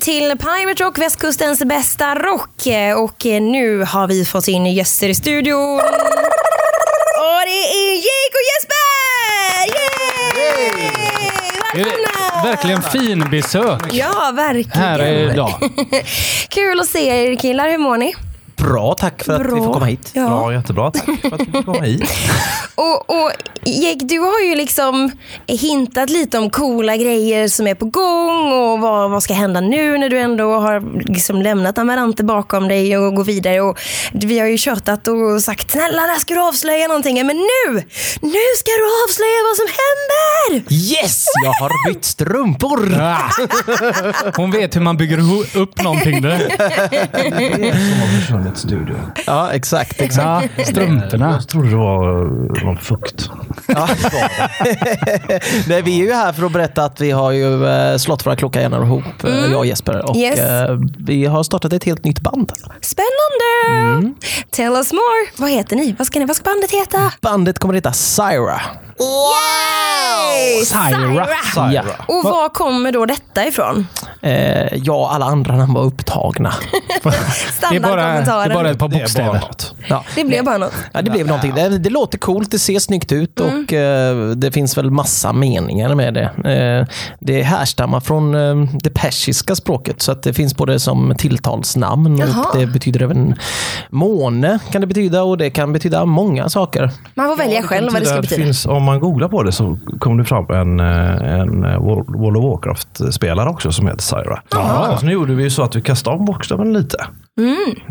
till Pirate Rock, västkustens bästa rock. Och nu har vi fått in gäster i studion. Och det är Jake och Jesper! Yay! Välkomna! verkligen fin besök Ja, verkligen. här idag. Kul att se er killar. Hur mår ni? Bra, tack för att vi får komma hit. Ja. Ja, jättebra. Tack för att vi fick komma hit. Och, och Jake, du har ju liksom hintat lite om coola grejer som är på gång och vad, vad ska hända nu när du ändå har liksom lämnat Amarante bakom dig och går vidare. Och vi har ju tjatat och sagt snälla där ska du avslöja någonting. Men nu, nu ska du avslöja vad som händer! Yes! Jag har bytt strumpor! Hon vet hur man bygger upp någonting. Där. Det i studion. Ja, exakt. exakt. Ja, strumporna. Jag trodde det var någon fukt. Nej, vi är ju här för att berätta att vi har ju eh, slått våra kloka hjärnor ihop, eh, jag och Jesper. Och Yes. eh, vi har startat ett helt nytt band. Spännande! Tell us more. Vad heter ni? Vad ska, ni, vad ska bandet heta? Bandet kommer heta Syra. Yay! Syra. Ja. Och var kommer då detta ifrån? Eh, ja, alla andra namn var upptagna. Det är bara, det är bara ett par Det är bara bokstäver. något. Ja. Det blev bara något. Ja, det blev någonting. Det, det låter coolt, det ser snyggt ut Mm. och eh, det finns väl massa meningar med det. Eh, det härstammar från eh, det persiska språket så att det finns både som tilltalsnamn Jaha. och det betyder även måne kan det betyda och det kan betyda många saker. Man får välja själv vad det ska betyda. Finns, om man googlar på det så kommer det fram en, eh, en eh, World of Warcraft-spelare också som heter Syra. Ja. Så nu gjorde vi så att vi kastade om bokstaven lite.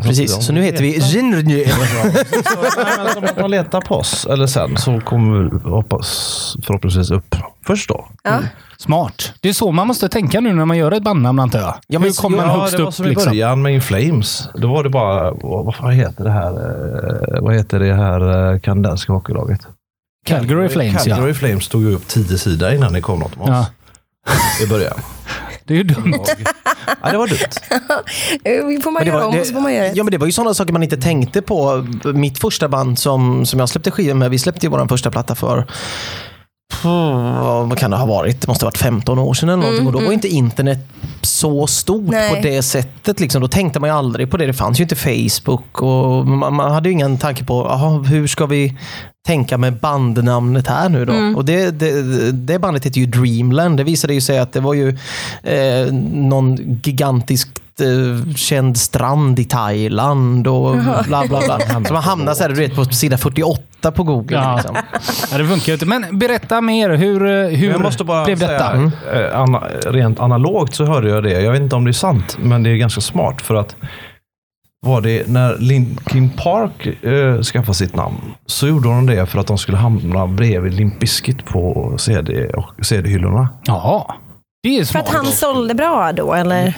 Precis, så nu heter vi men Om man letar på oss, eller sen, så kommer vi hoppas förhoppningsvis upp först då. Ja. Smart. Det är så man måste tänka nu när man gör ett bandnamn antar jag. Ja, men Hur kommer man Ja, högst det var upp? som i Liksom? början med In Flames. Då var det bara, vad, vad heter det här, eh, vad heter det här kanadensiska hockeylaget? Calgary Flames ja. Calgary Flames tog ju upp tio sidor innan det kom något med oss. ja. I början. Det är ju dumt. ja, det var dumt. Eh, Får man göra var- om så får man göra rätt. Ja men det var ju sådana saker man inte tänkte på. Mitt första band som, som jag släppte skivor med, vi släppte ju vår första platta för vad kan det ha varit? Det måste ha varit 15 år sedan eller någonting. Och då var inte internet så stort Nej. på det sättet. Liksom. Då tänkte man ju aldrig på det. Det fanns ju inte Facebook och man, man hade ju ingen tanke på aha, hur ska vi tänka med bandnamnet här nu då. Och det, det, det bandet heter ju Dreamland. Det visade ju sig att det var ju eh, någon gigantisk eh, känd strand i Thailand och bla bla bla. Så man hamnar så här, du vet, på sida 48 på Google. Ja. Liksom. Ja, det funkar ju inte. Men berätta mer. Hur, eh, hur jag måste bara blev säga, detta? eh, ana, rent analogt så hörde jag det. Jag vet inte om det är sant, men det är ganska smart. För att var det när Linkin Park eh, skaffade sitt namn så gjorde de det för att de skulle hamna bredvid Limp Bizkit på CD och CD-hyllorna. Ja, det är För smart. att han sålde bra då eller?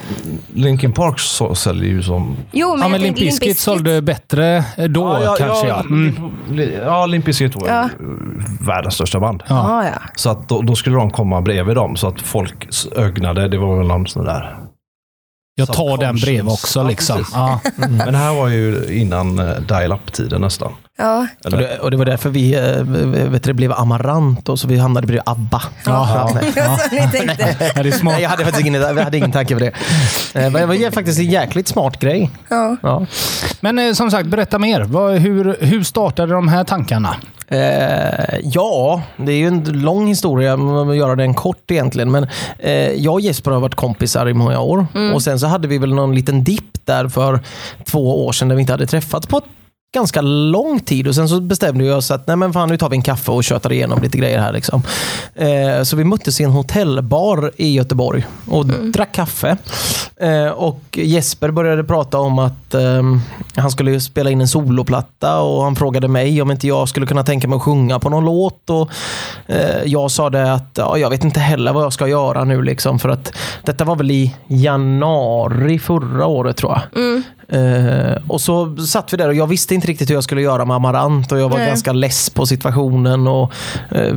Linkin Park så, säljer ju som... Jo, men, Ja, men Limp Bizkit sålde bättre då kanske. Ja. Mm. ja Limp Bizkit var Ja. ju världens största band. Ja, ja. Så att då, då skulle de komma bredvid dem så att folk ögnade. Det var väl någon sån där. Jag tar den bredvid också. Ja, Liksom. Ja. Men det här var ju innan eh, dial-up-tiden nästan. ja. Och det, och det var därför vi eh, vet du, det blev Amarant och så vi hamnade bredvid ABBA. Nej. Ja. Så ni tänkte. Ja, det är smart. Nej, jag hade faktiskt ingen, jag hade ingen tanke på det. Eh, Men det var faktiskt en jäkligt smart grej. Ja. Ja. Men som sagt, berätta mer. Hur, hur startade de här tankarna? Eh, ja, det är ju en lång historia, man vill göra den kort egentligen. Men eh, jag och Jesper har varit kompisar i många år. Och Sen så hade vi väl någon liten dipp där för två år sedan där vi inte hade träffats på ett ganska lång tid och sen så bestämde vi oss att nej men fan, nu tar vi en kaffe och tjötar igenom lite grejer här. Liksom. Eh, så vi möttes i en hotellbar i Göteborg och drack kaffe. Eh, och Jesper började prata om att ehm, han skulle spela in en soloplatta och han frågade mig om inte jag skulle kunna tänka mig att sjunga på någon låt. Och, eh, jag sa det att ja, jag vet inte heller vad jag ska göra nu liksom för att detta var väl i januari förra året tror jag. Eh, och så satt vi där och jag visste inte riktigt hur jag skulle göra med Amarant och jag var Nej. ganska less på situationen och eh,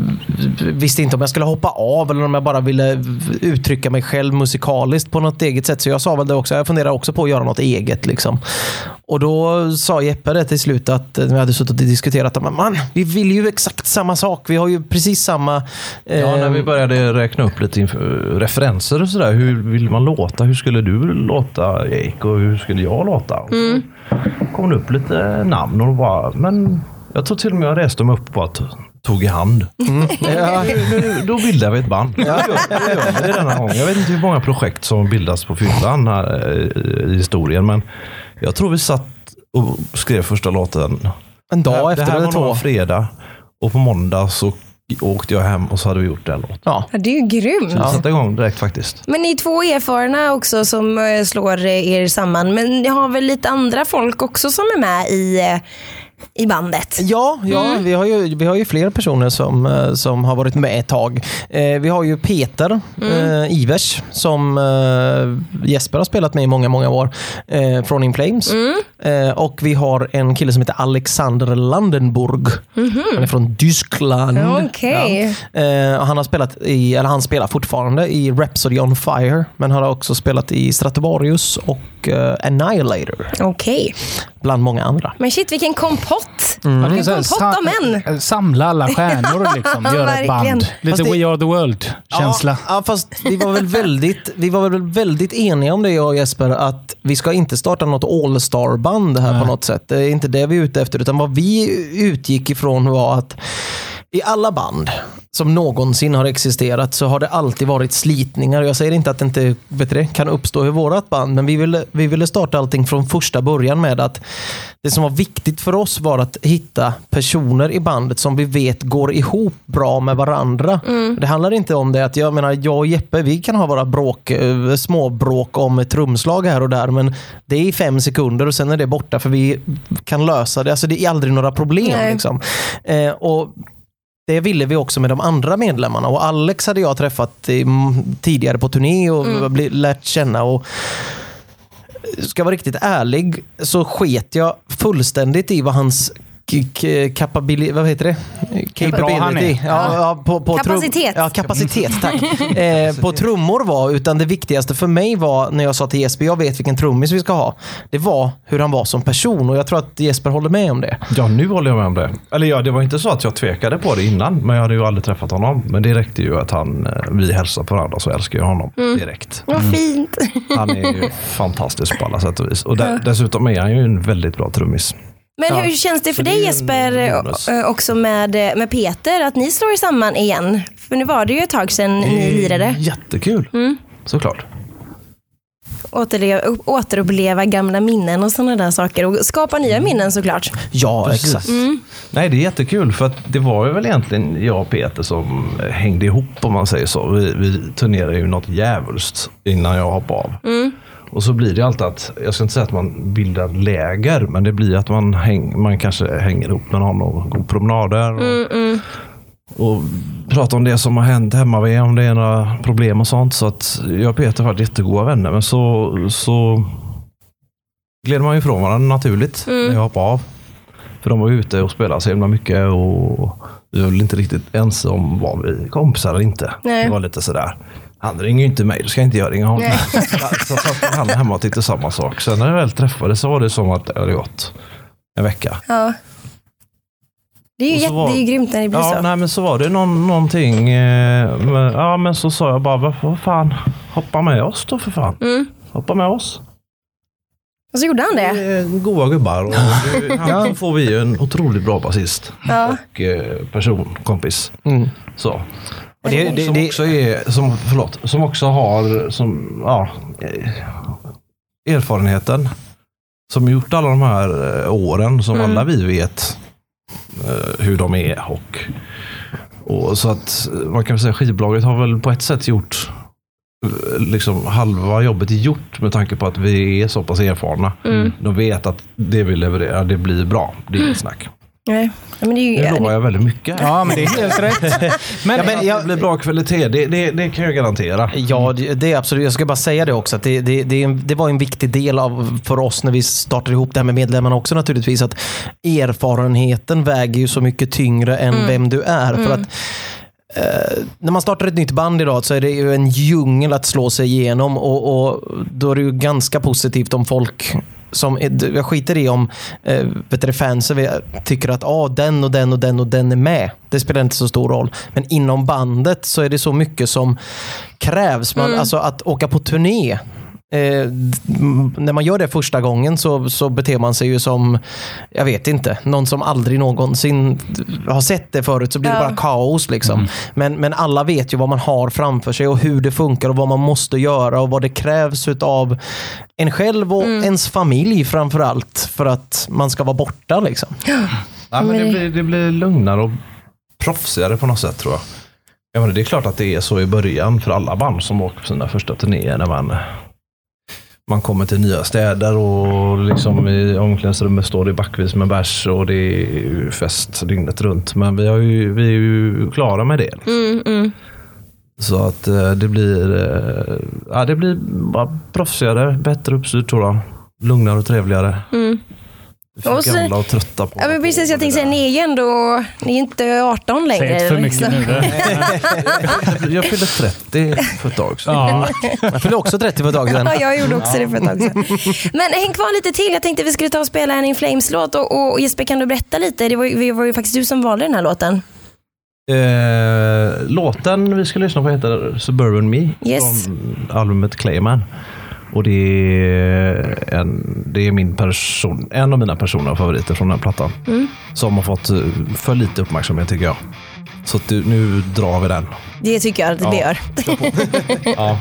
visste inte om jag skulle hoppa av eller om jag bara ville uttrycka mig själv musikaliskt på något eget sätt. Så jag sa väl det också, jag funderar också på att göra något eget. Liksom. Och då sa Jeppe det till slut att eh, vi hade suttit och diskuterat att man, vi vill ju exakt samma sak. Vi har ju precis samma... eh, Ja, när vi började räkna upp lite referenser och sådär. Hur vill man låta? Hur skulle du låta Jake och hur skulle jag låta? Och så kom det upp lite namn och bara, men jag tror till och med jag reste mig upp och bara tog i hand. ja, Nu- Då bildar vi ett band. Ja. Det gör vi denna gång. Jag vet inte hur många projekt som bildas på fyllan här, eh, i historien, men jag tror vi satt och skrev första låten en dag det efter här eller var nog två. en fredag och på måndag så åkte jag hem och så hade vi gjort den låten. Ja. Ja, det är ju grymt. Vi satte igång direkt faktiskt. Men ni är två erfarna också som eh, slår eh, er samman. Men ni har väl lite andra folk också som är med i, eh, i bandet? Ja, ja vi, har ju, vi har ju fler personer som, eh, som har varit med ett tag. Eh, vi har ju Peter eh, Ivers som eh, Jesper har spelat med i många, många år eh, från In Flames. Eh, och vi har en kille som heter Alexander Landenburg. Han är från Tyskland. Okej. Ja. Han har spelat i, eller han spelar fortfarande i Rhapsody on Fire, men han har också spelat i Stratovarius och Annihilator, Okej. Bland många andra. Men shit vilken kompott. Ja, är Vilken kompott av män. sam- Samla alla stjärnor liksom. Ja, Göra ett band. Lite det- We Are The World-känsla. Ja, ja, fast vi var, väl väldigt, vi var väl väldigt eniga om det jag och Jesper, att vi ska inte starta något All-star-band här på något sätt. Det är inte det vi är ute efter, utan vad vi utgick ifrån var att i alla band som någonsin har existerat så har det alltid varit slitningar. Jag säger inte att det inte vet du kan uppstå i vårat band, men vi ville, vi ville starta allting från första början med att det som var viktigt för oss var att hitta personer i bandet som vi vet går ihop bra med varandra. Det handlar inte om det att jag menar, jag och Jeppe, vi kan ha våra bråk, eh, småbråk om ett trumslag här och där, men det är i fem sekunder och sen är det borta för vi kan lösa det. Alltså det är aldrig några problem. Liksom. Eh, och det ville vi också med de andra medlemmarna och Alex hade jag träffat mm, tidigare på turné och bli, lärt känna. Och ska jag vara riktigt ärlig så sket jag fullständigt i vad hans k- k- capabili- vad heter det? bra han är. Ja, ja, på, på Kapacitet. ja, kapacitet, tack. eh, på trummor var, utan det viktigaste för mig var när jag sa till Jesper, jag vet vilken trummis vi ska ha. Det var hur han var som person och jag tror att Jesper håller med om det. Ja, nu håller jag med om det. Eller ja, det var inte så att jag tvekade på det innan, men jag hade ju aldrig träffat honom. Men det räckte ju att han, eh, vi hälsade på varandra så älskar jag honom direkt. Vad fint. Han är ju fantastisk på alla sätt och vis. Och där, dessutom är han ju en väldigt bra trummis. Men hur känns det för Så det dig Jesper bonus. eh, också med, eh, med Peter att ni slår er samman igen? För nu var det ju ett tag sedan ni lirade. Jättekul. Såklart. Återleva, återuppleva gamla minnen och sådana där saker. Och skapa nya minnen såklart. Ja, Precis. exakt. Nej, det är jättekul för att det var ju väl egentligen jag och Peter som hängde ihop om man säger så. Vi, vi turnerade ju något djävulskt innan jag hoppade av. Och så blir det alltid att, jag ska inte säga att man bildar läger, men det blir att man, häng, man kanske hänger ihop med någon och går promenader. Och, och pratar om det som har hänt hemma vid, om det är några problem och sånt. Så att jag och Peter har varit jättegoda vänner. Men så, så gled man ifrån varandra naturligt när jag hoppade av. För de var ute och spelade så himla mycket och vi var väl inte riktigt ense om var vi kompisar eller inte. Nej. Det var lite sådär. Han ringer ju inte mig, då ska inte jag ringa honom. så satt han hemma och tyckte samma sak. Sen när vi väl träffades så var det som att det hade gått en vecka. Ja. Det är ju, Och jätte, var- det är ju grymt när det blir Ja, så. nej men så var det någon, någonting. Eh, men, ja men så sa jag bara, vad, vad fan, hoppa med oss då för fan. Mm. Hoppa med oss. Och så gjorde han det. Är goa gubbar. Och det, han får vi ju en otroligt bra basist. Ja. Och eh, person, kompis. Mm. Så. Och det, det, som också är, som, förlåt, som också har som, ja, eh, erfarenheten. Som gjort alla de här eh, åren som Mm. alla vi vet eh, hur de är. Och, och så att man kan säga skivbolaget har väl på ett sätt gjort liksom halva jobbet är gjort med tanke på att vi är så pass erfarna. Mm. De vet att det vi levererar, det blir bra. Det är inget snack. Nej. Ja, men det är Nu ju, lovar jag väldigt mycket. Ja, men det är helt rätt. Men, Ja, men jag- det blir bra kvalitet, det, det, det kan jag garantera. Ja, det, det är absolut. Jag ska bara säga det också. Att det, det, var en viktig del av, för oss när vi startade ihop det här med medlemmarna också naturligtvis. Att erfarenheten väger ju så mycket tyngre än vem du är. För att eh, när man startar ett nytt band idag så är det ju en djungel att slå sig igenom och, och då är det ju ganska positivt om folk som, är- jag skiter i om eh, vet du, fansen tycker att ah, den och den och den och den är med. Det spelar inte så stor roll. Men inom bandet så är det så mycket som krävs. Man, Alltså att åka på turné. Eh, när man gör det första gången så, så beter man sig ju som, jag vet inte, någon som aldrig någonsin har sett det förut så blir det Ja. bara kaos. Liksom. Men, men alla vet ju vad man har framför sig och hur det funkar och vad man måste göra och vad det krävs av en själv och ens familj framför allt för att man ska vara borta. Liksom. Ja, men det, blir, det blir lugnare och proffsigare på något sätt tror jag. jag menar, det är klart att det är så i början för alla band som åker på sina första turnéer. När man, man kommer till nya städer och liksom i omklädningsrummet står det backvis med bärs och det är fest dygnet runt. Men vi, har ju, vi är ju klara med det. Mm, mm. Så att eh, det blir, eh, ja, det blir bara proffsigare, bättre uppstyrt tror jag. Lugnare och trevligare. Mm. För Och så- gamla och trötta på Ja, men precis, jag tänkte säga, ni är ju ändå ni är inte 18 längre. Säg inte för mycket liksom. nu. Jag fyllde 30 för ett tag sedan. Ja. Jag fyllde också 30 för ett tag sedan. Ja, jag gjorde också det för ett tag sedan. Men häng kvar lite till. Jag tänkte vi skulle ta och spela en In Flames-låt. Och, och Jesper, kan du berätta lite? Det var, ju- det var ju faktiskt du som valde den här låten. Eh, låten vi ska lyssna på heter Suburban Me Yes. från albumet Clayman. Och det är, en, det är min person, en av mina personliga favoriter från den plattan. Mm. Som har fått eh, för lite uppmärksamhet tycker jag. Så du, nu drar vi den. Det tycker jag att det Ja. gör. Ja.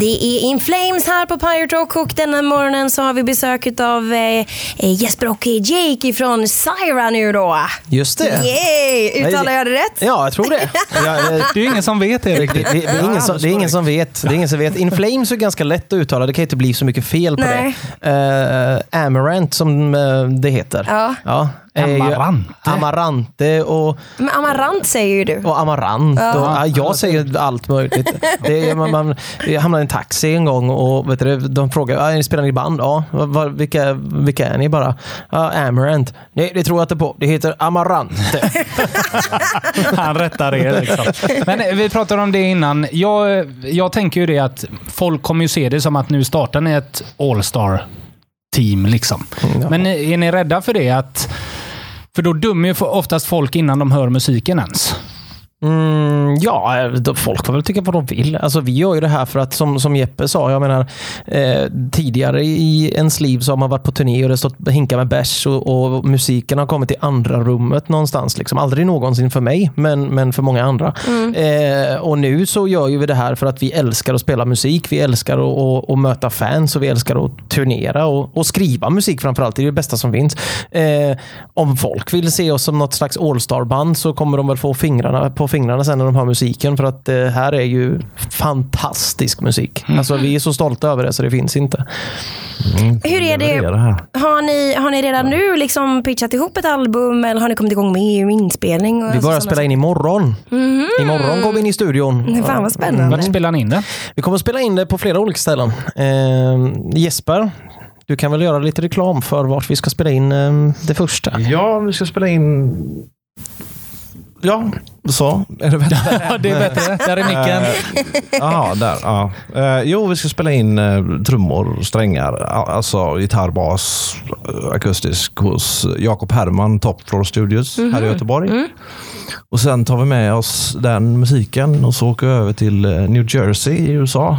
Det är In Flames här på Pirate Rock och denna morgonen så har vi besök av eh, eh, Jesper och Jake från Syra nu då. Just det. Yay! Uttalar jag det rätt? Ja, jag tror det. Eh, Det är ingen som vet det det, riktigt. det, det, är ingen som, det är ingen som vet. Det är ingen som vet. In Flames är ganska lätt att uttala. Det kan inte bli så mycket fel på Nej. det. Uh, Amarant som eh, det heter. Ja. Ju Amarante. Amarante och, Men Amarant säger ju du. och Amarant. Och, ja, jag säger allt möjligt. Det är, man, man, jag hamnade i en taxi en gång och vet du, de frågade, ah, ni spelar ni i band? Ja. "Va- va- vilka, vilka är ni bara? Ja, Amarant. Nej, det tror jag inte på. Det heter Amarante. Han rättar er. Liksom. Men eh, vi pratade om det innan. Jag, jag tänker ju det att folk kommer ju se det som att nu startar ni ett All-star team. Liksom. Ja. Men är ni rädda för det? att för då dömer ju oftast folk innan de hör musiken ens. Mm, ja, folk får väl tycka vad de vill. Alltså, vi gör ju det här för att, som, som Jeppe sa, jag menar, eh, tidigare i ens liv så har man varit på turné och det har stått hinka med bärs och, och musiken har kommit till andra rummet någonstans. Liksom. Aldrig någonsin för mig, men, men för många andra. Eh, och nu så gör ju vi det här för att vi älskar att spela musik. Vi älskar att, att, att möta fans och vi älskar att turnera och, och skriva musik framförallt. Det är det bästa som finns. Eh, om folk vill se oss som något slags all-star-band så kommer de väl få fingrarna på fingrarna sen när de hör musiken för att det här är ju fantastisk musik. Alltså vi är så stolta över det så det finns inte. Hur är det? Har ni, har ni redan nu liksom pitchat ihop ett album eller har ni kommit igång med inspelning? Och Vi börjar spela in imorgon. Imorgon går vi in i studion. Fan vad spännande. Vart spelar ni in det? Vi kommer att spela in det på flera olika ställen. Eh, Jesper, du kan väl göra lite reklam för vart vi ska spela in eh, det första? Ja, vi ska spela in... Ja, så. Är det bättre? Ja, det är bättre. Där är micken. Jaha, där. Ja. Eh, jo, vi ska spela in eh, trummor, strängar, alltså gitarr, bas, eh, akustisk hos Jakob Herman, Top Floor Studios här i Göteborg. Och sen tar vi med oss den musiken och så åker vi över till eh, New Jersey i USA.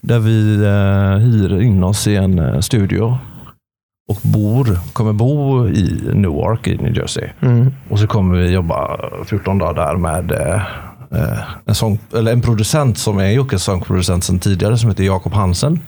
Där vi eh, hyr in oss i en eh, studio och bor, kommer bo i Newark i New Jersey. Mm. Och så kommer vi jobba 14 dagar där med eh, eh, en, sång, eller en producent som är Jockes sångproducent sedan tidigare som heter Jakob Hansen.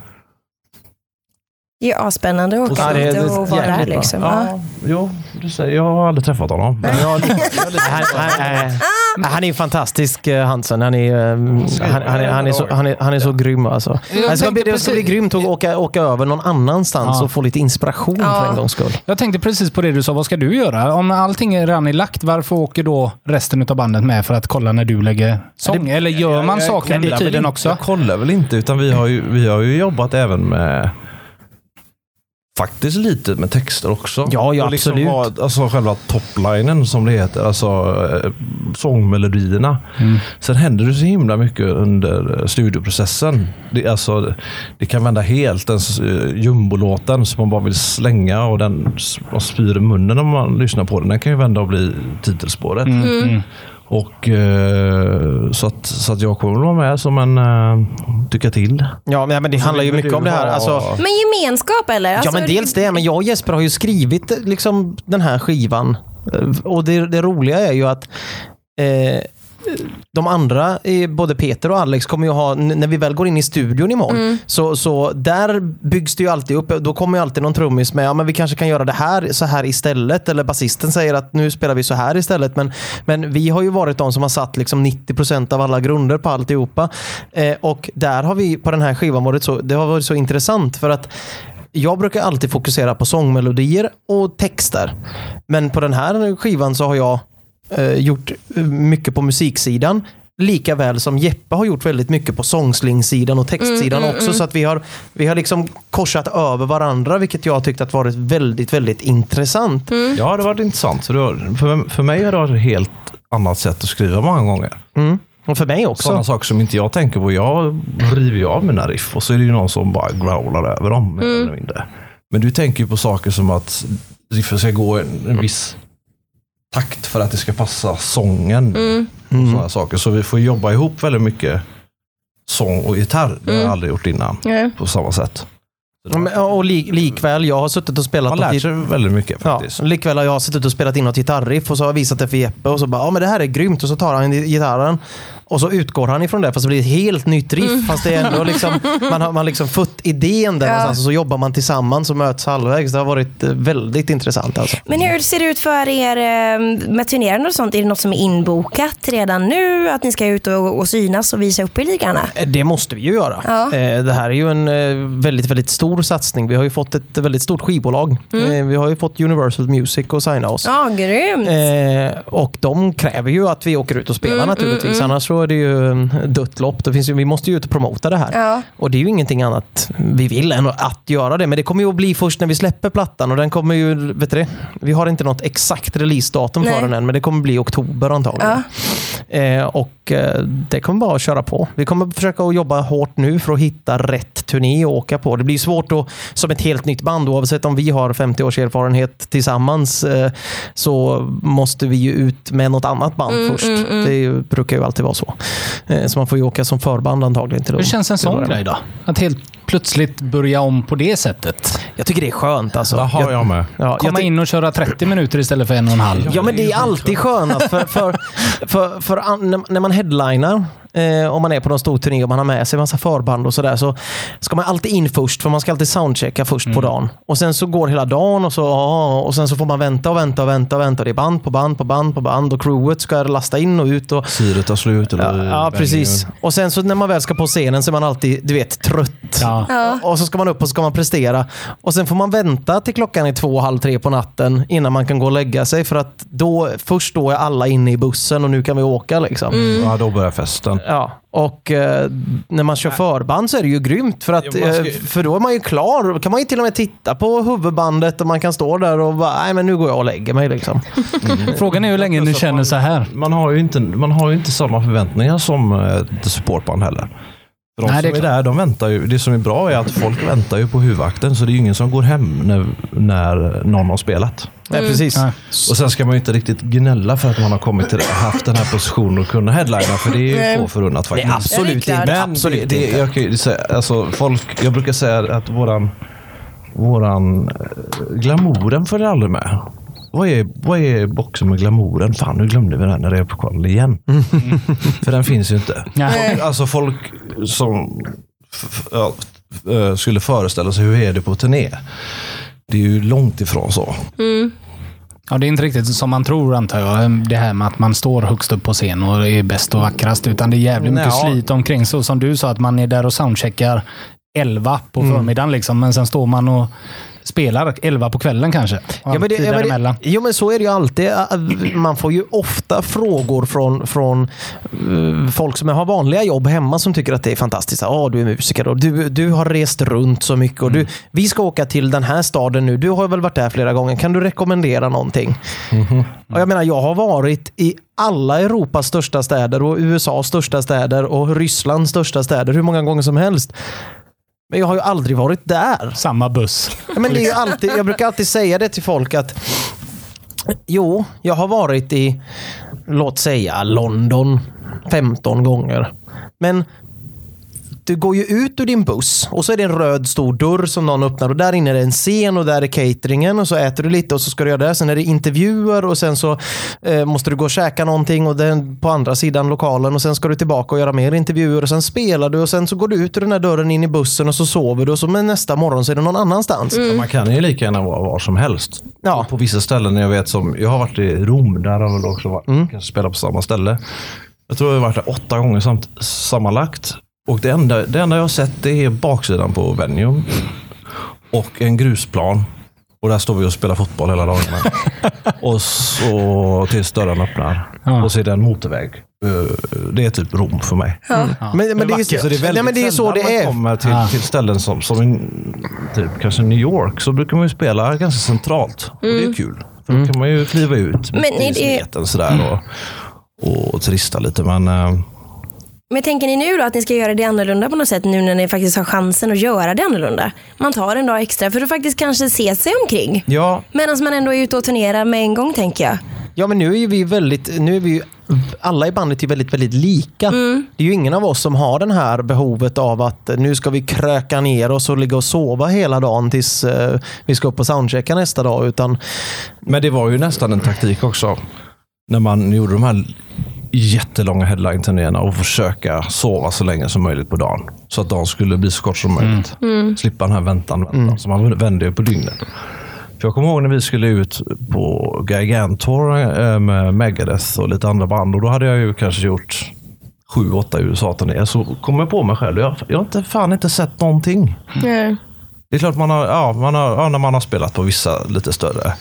Det är asspännande att åka Ja, det och vara där. Liksom. Ja. jo, du säger, jag har aldrig träffat honom. Men jag jag har lite Han, är fantastisk, Hansen. Han är, han, han, är, han, är, så, han, är, han är så grym alltså. Jag Det ska bli, det ska bli grymt att åka, åka över någon annanstans Ja. och få lite inspiration Ja. för en gångs skull. Jag tänkte precis på det du sa. Vad ska du göra? Om allting är redan är lagt, varför åker då resten av bandet med för att kolla när du lägger sång? Eller gör man saker under tiden också? Jag kollar väl inte, utan vi har ju, vi har ju jobbat även med Faktiskt lite med texter också. Ja, ja, liksom absolut. vad- alltså själva toplinen som det heter, alltså eh, sångmelodierna. Mm. Sen händer det så himla mycket under eh, studioprocessen. Det, alltså, det kan vända helt. Den uh, jumbolåten som man bara vill slänga och den man spyr i munnen när man lyssnar på den. Den kan ju vända och bli titelspåret. Mm. Mm. Och, eh, så, att, så att jag kommer vara med som en tycka till. Ja, men men det handlar ju mycket om det här. ha- Alltså, Men gemenskap eller? Ja, Alltså, men dels det. Men jag och Jesper har ju skrivit eh, liksom, den här skivan. Eh, Och det, det roliga är ju att eh, de andra, både Peter och Alex, kommer ju ha, när vi väl går in i studion imorgon, så, så där byggs det ju alltid upp. Då kommer ju alltid någon trummis med, ja men vi kanske kan göra det här så här istället. Eller basisten säger att nu spelar vi så här istället. Men, men vi har ju varit de som har satt liksom 90% av alla grunder på alltihopa. Eh, och där har vi på den här skivan varit så, det har varit så intressant för att jag brukar alltid fokusera på sångmelodier och texter. Men på den här skivan så har jag eh, gjort eh, mycket på musiksidan. Lika väl som Jeppe har gjort väldigt mycket på sångslingsidan och textsidan också. Så att vi har, vi har liksom korsat över varandra, vilket jag har tyckt att varit väldigt, väldigt intressant. Ja, det har varit intressant. För, för, för mig har det varit ett helt annat sätt att skriva många gånger. Mm. Och för mig också. Sådana saker som inte jag tänker på. Jag river ju av mina riff och så är det ju någon som bara growlar över dem. mer Eller mindre. Men du tänker ju på saker som att riffen ska gå en, en viss takt för att det ska passa sången. Och sådana saker. Så vi får jobba ihop väldigt mycket sång och gitarr. Det har jag aldrig gjort innan Nej. på samma sätt. Ja, men- Och li, likväl, jag har suttit och spelat Man lär sig väldigt mycket Ja, faktiskt. likväl har jag suttit och spelat in något gitarriff och så har jag visat det för Jeppe och så bara, ja men det här är grymt och så tar han gitarren och så utgår han ifrån det fast det blir ett helt nytt riff. Fast det är ändå liksom, man har man liksom fått idén där Ja. någonstans och så jobbar man tillsammans och möts halvvägs. Det har varit eh, väldigt intressant alltså. Men hur ser det ut för er eh, med turnerande och sånt? Är det något som är inbokat redan nu? Att ni ska ut och, och synas och visa upp er lite grann? Eh, Det måste vi ju göra. Ja. Det här är ju en väldigt, väldigt stor satsning. Vi har ju fått ett väldigt stort skivbolag. Eh, Vi har ju fått Universal Music och signa oss. Ja, grymt. Och de kräver ju att vi åker ut och spelar naturligtvis. Annars så är det ju dött lopp. Det finns ju, vi måste ju ut och promota det här. Ja. Och det är ju ingenting annat vi vill än att göra det. Men det kommer ju att bli först när vi släpper plattan. Och den kommer ju, vet du det? Vi har inte något exakt releasedatum för den än. Men det kommer bli oktober antagligen. Eh, och eh, det kommer bara att köra på. Vi kommer försöka att jobba hårt nu för att hitta rätt turné att åka på. Det blir svårt att, som ett helt nytt band, oavsett om vi har 50 års erfarenhet tillsammans, eh, så måste vi ju ut med något annat band först. Det är ju, brukar ju alltid vara så. Eh, så man får ju åka som förband antagligen. Till Hur känns en sån grej då? Att helt plötsligt börja om på det sättet. Jag tycker det är skönt alltså. Det har jag med. ja, jag Komma ty- in och köra 30 minuter istället för en och en halv. Ja, men det är alltid skönast. För, för, för, för an- när- man headlinar, eh, om man är på någon stor turné och man har med sig en massa förband och sådär, så ska man alltid in först, för man ska alltid soundchecka först på dagen. Och sen så går hela dagen och så, och sen så får man vänta och vänta och vänta och vänta. Det är band på band på band på band och crewet ska lasta in och ut. Och, Syret tar slut. Eller Ja, ja, precis. Och sen så när man väl ska på scenen så är man alltid, du vet, trött. Ja. Ja. Och så ska man upp och så ska man prestera. Och sen får man vänta till klockan är två, halv tre på natten innan man kan gå och lägga sig. För att då, först då är alla inne i bussen och nu kan vi åka. Liksom. Ja, då börjar festen. Ja. Och eh, när man kör förband så är det ju grymt. För, att, Ja, man ska- eh, för då är man ju klar. Då kan man ju till och med titta på huvudbandet och man kan stå där och bara, nej men nu går jag och lägger mig. Liksom. Frågan är hur länge ni känner så här. Man har ju inte, man har ju inte samma förväntningar som eh, ett supportband heller. För de Nej, det som är är där, de väntar ju. Det som är bra är att folk väntar ju på huvudakten. Så det är ju ingen som går hem när, när någon har spelat. Nej, precis. Ja. Och sen ska man ju inte riktigt gnälla för att man har kommit till haft den här positionen och kunna headlina. För det är ju få förunnat faktiskt. absolut det är inte. klart. Men absolut det, det, inte. jag, kan ju säga, alltså folk, jag brukar säga att våran, våran eh, glamouren följer aldrig med. Vad är, vad är boxen med glamouren? Fan, nu glömde vi den när det är på koll igen. För den finns ju inte. Nej. Alltså folk som ja, eh, skulle föreställa sig hur är det på turné. Det är ju långt ifrån så. Ja, det är inte riktigt som man tror antar jag. Det här med att man står högst upp på scen och är bäst och vackrast. Utan det är jävligt mycket Ja. slit omkring. Så som du sa, att man är där och soundcheckar 11 på Mm. förmiddagen. Liksom, men sen står man och spelar 11 på kvällen kanske. Ja, men det, ja, men det, jo, men så är det ju alltid. Man får ju ofta frågor från, från eh, folk som har vanliga jobb hemma som tycker att det är fantastiskt. Ja, du är musiker och du, du har rest runt så mycket. Och du, vi ska åka till den här staden nu. Du har väl varit där flera gånger. Kan du rekommendera någonting? Och jag menar, jag har varit i alla Europas största städer och USAs största städer och Rysslands största städer hur många gånger som helst. Men jag har ju aldrig varit där. Samma buss. Men det är ju alltid, jag brukar alltid säga det till folk att Jo, jag har varit i, låt säga London 15 gånger. Men du går ju ut ur din buss och så är det en röd stor dörr som någon öppnar och där inne är det en scen och där är cateringen och så äter du lite och så ska du göra det. Sen är det intervjuer och sen så eh, måste du gå och käka någonting och den på andra sidan lokalen och sen ska du tillbaka och göra mer intervjuer och sen spelar du och sen så går du ut ur den här dörren in i bussen och så sover du och så men nästa morgon så är det någon annanstans. Man kan ju lika gärna vara var som helst. Ja. På vissa ställen, jag vet som, jag har varit i Rom, där har jag väl också varit, Mm. kanske spelat på samma ställe. Jag tror jag har varit där åtta gånger samt, sammanlagt. Och det enda, det enda jag har sett det är baksidan på Venium. Och en grusplan. Och där står vi och spelar fotboll hela dagarna. och så tills dörren öppnar. Ja. Och så är det en motorväg. Eh, Det är typ Rom för mig. Men, men, det, är, vackert, så det är väldigt nej, men det är så sällan det man är. kommer till, Ja. till ställen som, som i, typ, kanske New York så brukar man ju spela ganska centralt. Och det är kul. För då kan man ju kliva ut Men i smeten sådär och, och turista lite. Men eh, Men tänker ni nu då att ni ska göra det annorlunda på något sätt nu när ni faktiskt har chansen att göra det annorlunda? Man tar en dag extra för att faktiskt kanske se sig omkring. ja, Medan man ändå är ute och turnerar med en gång tänker jag. Ja, men nu är vi väldigt, nu är vi ju, alla i bandet är väldigt, väldigt lika. Det är ju ingen av oss som har den här behovet av att nu ska vi kröka ner oss och ligga och sova hela dagen tills eh, vi ska upp och soundchecka nästa dag. Utan men det var ju nästan en taktik också. När man gjorde de här jättelånga headline-turnéerna och försöka sova så länge som möjligt på dagen. Så att dagen skulle bli så kort som möjligt. Slippa den här väntan, väntan. Så man vände ju på dygnet. För jag kommer ihåg när vi skulle ut på Gigantor eh, med Megadeth och lite andra band. Och då hade jag ju kanske gjort sju, åtta USA-turnéer. Så kom jag på mig själv. Jag, jag har inte, fan inte sett någonting. Mm. Det är klart man har, ja, man har, ja, när man har spelat på vissa lite större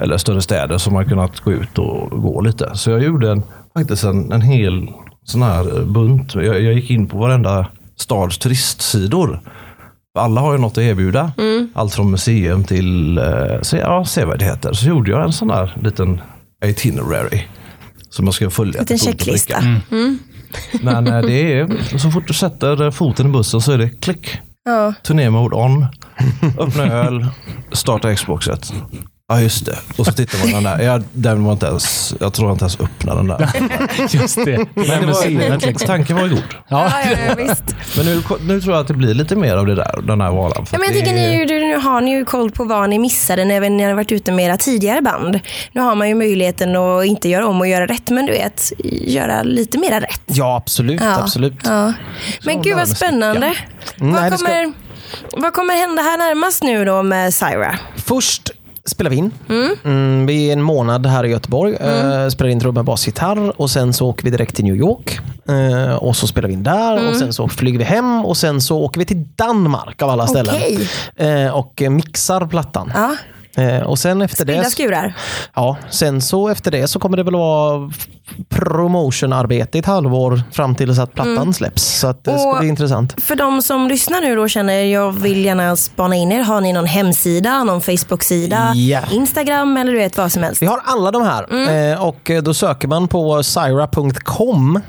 eller större städer så har man kunnat gå ut och gå lite. Så jag gjorde en, faktiskt en, en hel sån här bunt. Jag, jag gick in på varenda stads turistsidor. Alla har ju något att erbjuda. Allt från museum till eh, ja, sevärdheter. Så gjorde jag en sån här liten itinerary. Som jag ska följa. Liten checklista. pricka. Men eh, det är, så fort du sätter foten i bussen så är det klick. Ja. Turnémode on. Öppna öl. Starta Xboxet. Ja just det. Och så tittar man på den där. Ja, den var inte ens, jag tror jag inte ens öppnade den där. Just det. Det Men det var, liksom. tanken var ju god. Ja. Ja, ja, visst. Men nu, nu tror jag att det blir lite mer av det där, den här varan. För Ja, men jag det är- ni, du, nu har ni ju koll på vad ni missade när ni har varit ute med era tidigare band. Nu har man ju möjligheten att inte göra om och göra rätt, men du vet, göra lite mera rätt. ja, absolut. Ja. absolut. Ja. Men Så gud vad spännande. Mm, nej, vad, ska- kommer, vad kommer hända här närmast nu då med Syra? Först spelar vi in. Mm, vi är en månad här i Göteborg. Eh, spelar in trumma, bas, gitarr och sen så åker vi direkt till New York. Eh, och så spelar vi in där och sen så flyger vi hem och sen så åker vi till Danmark av alla ställen. Okej. Eh, och mixar plattan. Ja, Eh, och sen efter spridda det, skurar. ja, sen så efter det så kommer det väl vara promotionarbete i ett halvår fram till så att plattan släpps. Så att det ska bli intressant. För de som lyssnar nu då känner jag vill gärna spana in er. Har ni någon hemsida, någon Facebook-sida, Ja. Instagram eller du vet vad som helst? Vi har alla de här eh, och eh, då söker man på syra.com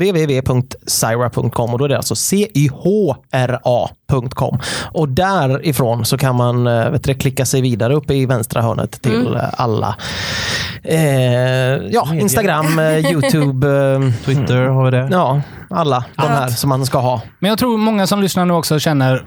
www.syra.com och då är det alltså C-Y-H-R-A.com. Och därifrån så kan man eh, vet du, klicka sig vidare uppe i vänstra hörnet till eh, alla eh, ja, Instagram, eh, Youtube, Twitter har vi det. ja, alla de här som man ska ha. Men jag tror många som lyssnar nu också känner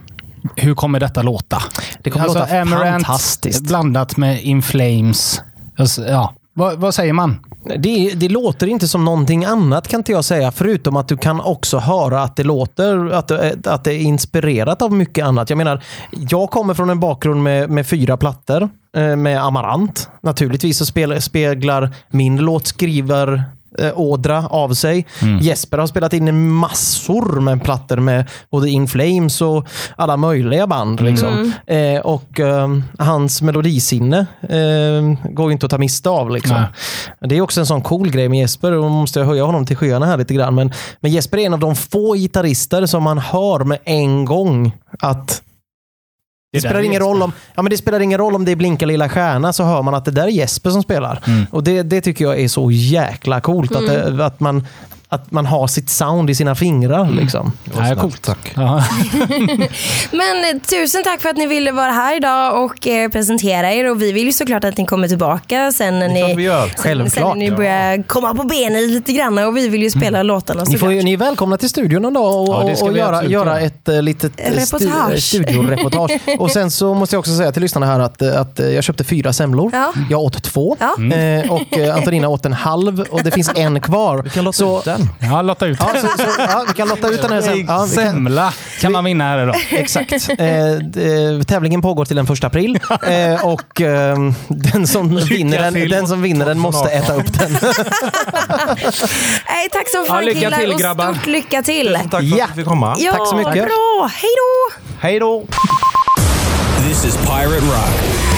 hur kommer detta låta? Det kommer låta Amaranth fantastiskt. blandat med In Flames. Alltså, Ja, vad, vad säger man? Det, det låter inte som någonting annat kan inte jag säga. Förutom att du kan också höra att det låter, att, det- att det är inspirerat av mycket annat. Jag menar, jag kommer från en bakgrund med, med fyra plattor eh, med Amarant. Naturligtvis så speglar min låtskrivar eh, ådra av sig. Jesper har spelat in massor med plattor med både In Flames och alla möjliga band. Liksom. Eh, och eh, hans melodisinne eh, går ju inte att ta miste av. Liksom. Det är också en sån cool grej med Jesper nu måste jag höja honom till skyarna här lite grann. Men, men Jesper är en av de få gitarrister som man hör med en gång att det, där spelar ingen roll om, ja, men det spelar ingen roll om det är Blinka lilla stjärna så hör man att det där är Jesper som spelar. Mm. Och det, det tycker jag är så jäkla coolt. Att, det, att, man, att man har sitt sound i sina fingrar. Liksom. Ja, snällt, coolt. tack. Ja. Men eh, tusen tack för att ni ville vara här idag och eh, presentera er. Och vi vill ju såklart att ni kommer tillbaka sen när ni, gör. sen, sen när ni ja. börjar komma på benen lite grann. Och vi vill ju spela låtarna Ni, får, ni är välkomna till studion någon dag och, Ja, och göra, göra ett uh, litet eh, Reportage. studioreportage. och sen så måste jag också säga till lyssnarna här att, eh, att eh, jag köpte fyra semlor. Ja. Jag åt två Ja. eh, och eh, Antonina åt en halv och det finns en kvar. Vi kan låta så, den. ja, lotta ut. Ja, så, så, ja, vi kan lotta ut den här sen. Ja, vi kan, Semla kan man vinna här idag. exakt. Eh, d- tävlingen pågår till den första april eh, och eh, den, som vinner den, till. den som vinner den måste äta upp den. Nej, tack som fan lycka killar till, och grabbar. stort lycka till. Tack för Ja. att du fick komma. Ja, Tack så mycket. Bra, hej då! Hej då! This is Pirate Rock.